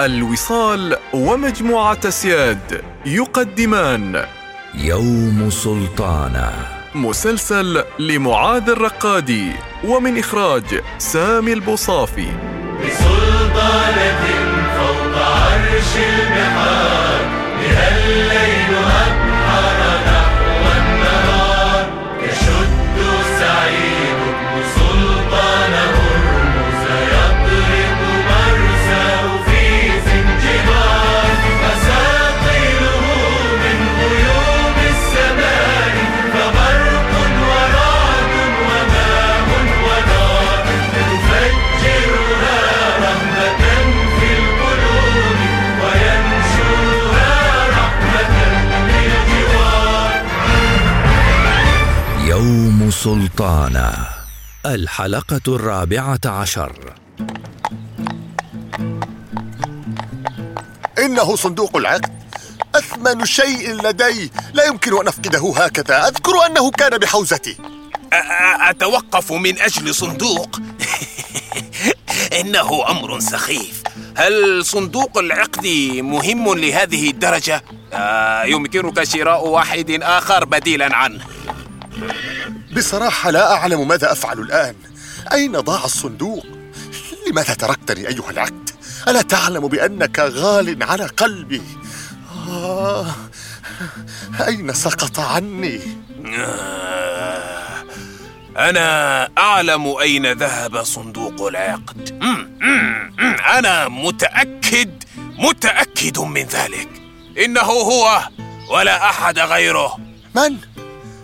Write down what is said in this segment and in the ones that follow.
الوصال ومجموعة سياد يقدمان. يوم سلطانة. مسلسل لمعاذ الرقادي ومن إخراج سامي البوصافي. بسلطانة فوق عرش البحار بها الليل يوم سلطانه الحلقة الرابعة عشر. إنه صندوق العقد. أثمن شيء لدي. لا يمكن أن أفقده هكذا. أذكر أنه كان بحوزتي. أتوقف من أجل صندوق؟ إنه أمر سخيف. هل صندوق العقد مهم لهذه الدرجة؟ آه يمكنك شراء واحد آخر بديلا عنه. بصراحة لا أعلم ماذا أفعل الآن أين ضاع الصندوق؟ لماذا تركتني أيها العبد؟ ألا تعلم بأنك غال على قلبي؟ آه أين سقط عني؟ آه أنا أعلم أين ذهب صندوق العقد أنا متأكد متأكد من ذلك إنه هو ولا أحد غيره من؟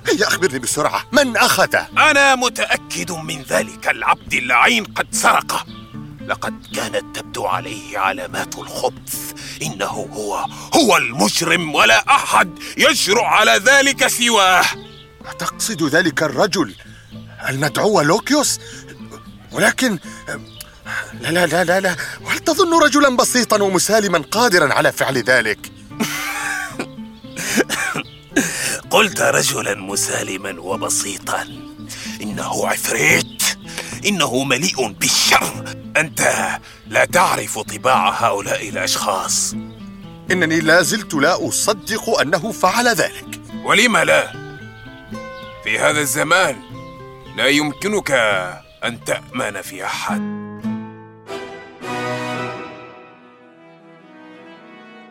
هيا أخبرني بسرعة من أخذه؟ أنا متأكد من ذلك العبد اللعين قد سرقه لقد كانت تبدو عليه علامات الخبث إنه هو هو المجرم ولا أحد يجرؤ على ذلك سواه تقصد ذلك الرجل المدعو لوكيوس؟ ولكن لا لا لا لا لا وهل تظن رجلا بسيطا ومسالما قادرا على فعل ذلك؟ قلت رجلا مسالما وبسيطا. إنه عفريت إنه مليء بالشر. أنت لا تعرف طباع هؤلاء الأشخاص. إنني لا زلت لا أصدق أنه فعل ذلك. ولم لا؟ في هذا الزمان لا يمكنك أن تأمن في أحد.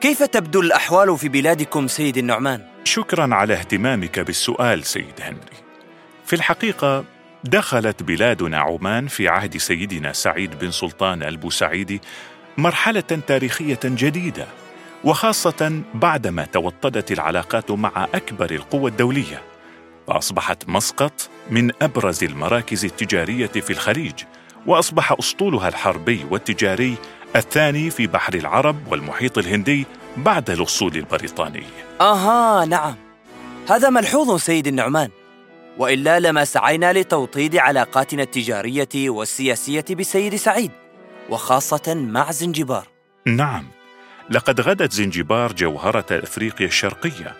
كيف تبدو الأحوال في بلادكم سيد النعمان؟ شكرا على اهتمامك بالسؤال سيد هنري. في الحقيقة دخلت بلادنا عمان في عهد سيدنا سعيد بن سلطان البوسعيدي مرحلة تاريخية جديدة وخاصة بعدما توطدت العلاقات مع أكبر القوى الدولية فأصبحت مسقط من أبرز المراكز التجارية في الخليج وأصبح أسطولها الحربي والتجاري الثاني في بحر العرب والمحيط الهندي بعد الاسطول البريطاني. آها نعم. هذا ملحوظ سيد النعمان. وإلا لما سعينا لتوطيد علاقاتنا التجارية والسياسية بسيد سعيد وخاصة مع زنجبار. نعم. لقد غدت زنجبار جوهرة أفريقيا الشرقية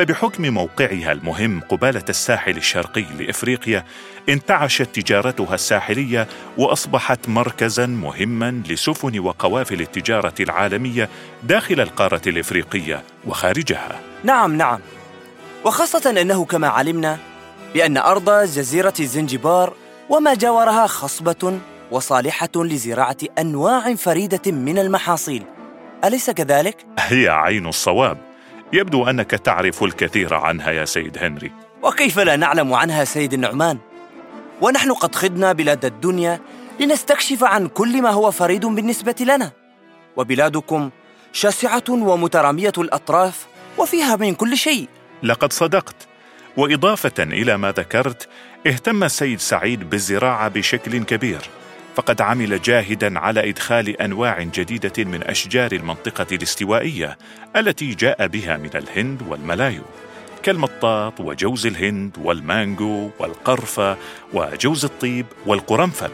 فبحكم موقعها المهم قبالة الساحل الشرقي لإفريقيا انتعشت تجارتها الساحلية وأصبحت مركزا مهما لسفن وقوافل التجارة العالمية داخل القارة الإفريقية وخارجها. نعم نعم. وخاصة أنه كما علمنا بأن أرض جزيرة زنجبار وما جاورها خصبة وصالحة لزراعة أنواع فريدة من المحاصيل. أليس كذلك؟ هي عين الصواب. يبدو أنك تعرف الكثير عنها يا سيد هنري. وكيف لا نعلم عنها سيد النعمان؟ ونحن قد خضنا بلاد الدنيا لنستكشف عن كل ما هو فريد بالنسبة لنا. وبلادكم شاسعة ومترامية الأطراف وفيها من كل شيء. لقد صدقت. وإضافة إلى ما ذكرت اهتم السيد سعيد بالزراعة بشكل كبير. فقد عمل جاهدا على إدخال أنواع جديدة من أشجار المنطقة الاستوائية التي جاء بها من الهند والملايو كالمطاط وجوز الهند والمانجو والقرفة وجوز الطيب والقرنفل.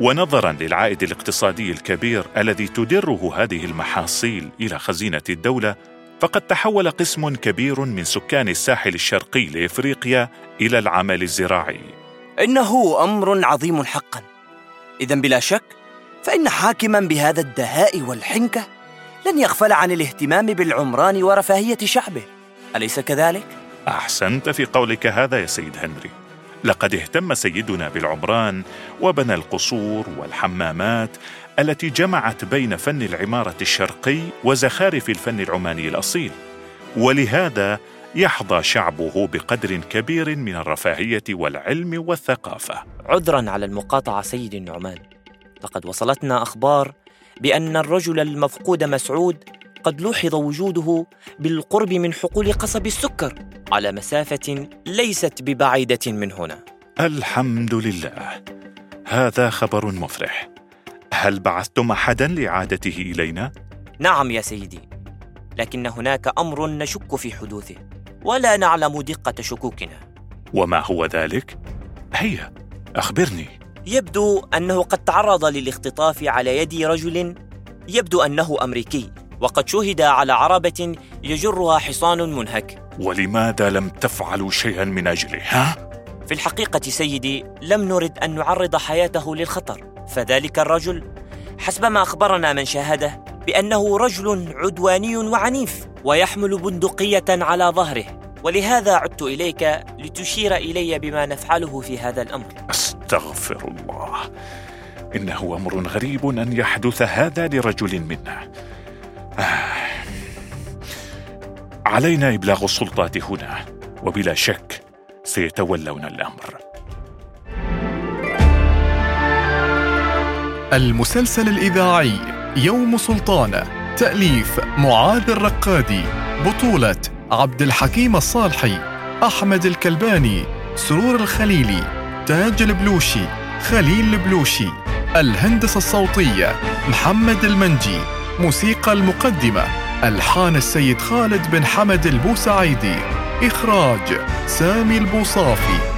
ونظرا للعائد الاقتصادي الكبير الذي تدره هذه المحاصيل إلى خزينة الدولة فقد تحول قسم كبير من سكان الساحل الشرقي لإفريقيا إلى العمل الزراعي. إنه أمر عظيم حقا. اذا بلا شك فإن حاكما بهذا الدهاء والحنكة لن يغفل عن الاهتمام بالعمران ورفاهية شعبه. أليس كذلك؟ أحسنت في قولك هذا يا سيد هنري. لقد اهتم سيدنا بالعمران وبنى القصور والحمامات التي جمعت بين فن العمارة الشرقي وزخارف الفن العماني الأصيل. ولهذا يحظى شعبه بقدر كبير من الرفاهية والعلم والثقافة. عذرا على المقاطعة سيدي النعمان. لقد وصلتنا أخبار بأن الرجل المفقود مسعود قد لوحظ وجوده بالقرب من حقول قصب السكر على مسافة ليست ببعيدة من هنا. الحمد لله. هذا خبر مفرح. هل بعثتم احدا لاعادته إلينا؟ نعم يا سيدي لكن هناك أمر نشك في حدوثه ولا نعلم دقة شكوكنا. وما هو ذلك؟ هيا. أخبرني. يبدو أنه قد تعرض للاختطاف على يد رجل يبدو أنه أمريكي وقد شهد على عربة يجرها حصان منهك. ولماذا لم تفعلوا شيئا من أجله ها؟ في الحقيقة سيدي لم نرد أن نعرض حياته للخطر فذلك الرجل حسب ما أخبرنا من شاهده بأنه رجل عدواني وعنيف ويحمل بندقية على ظهره. ولهذا عدت إليك لتشير إلي بما نفعله في هذا الأمر. أستغفر الله. انه أمر غريب أن يحدث هذا لرجل منا. آه. علينا إبلاغ السلطات هنا وبلا شك سيتولون الأمر. المسلسل الإذاعي يوم سلطانة تأليف معاذ الرقادي بطولة عبد الحكيم الصالحي أحمد الكلباني سرور الخليلي تاج البلوشي خليل البلوشي الهندسة الصوتية محمد المنجي موسيقى المقدمة ألحان السيد خالد بن حمد البوسعيدي إخراج سامي البوصافي.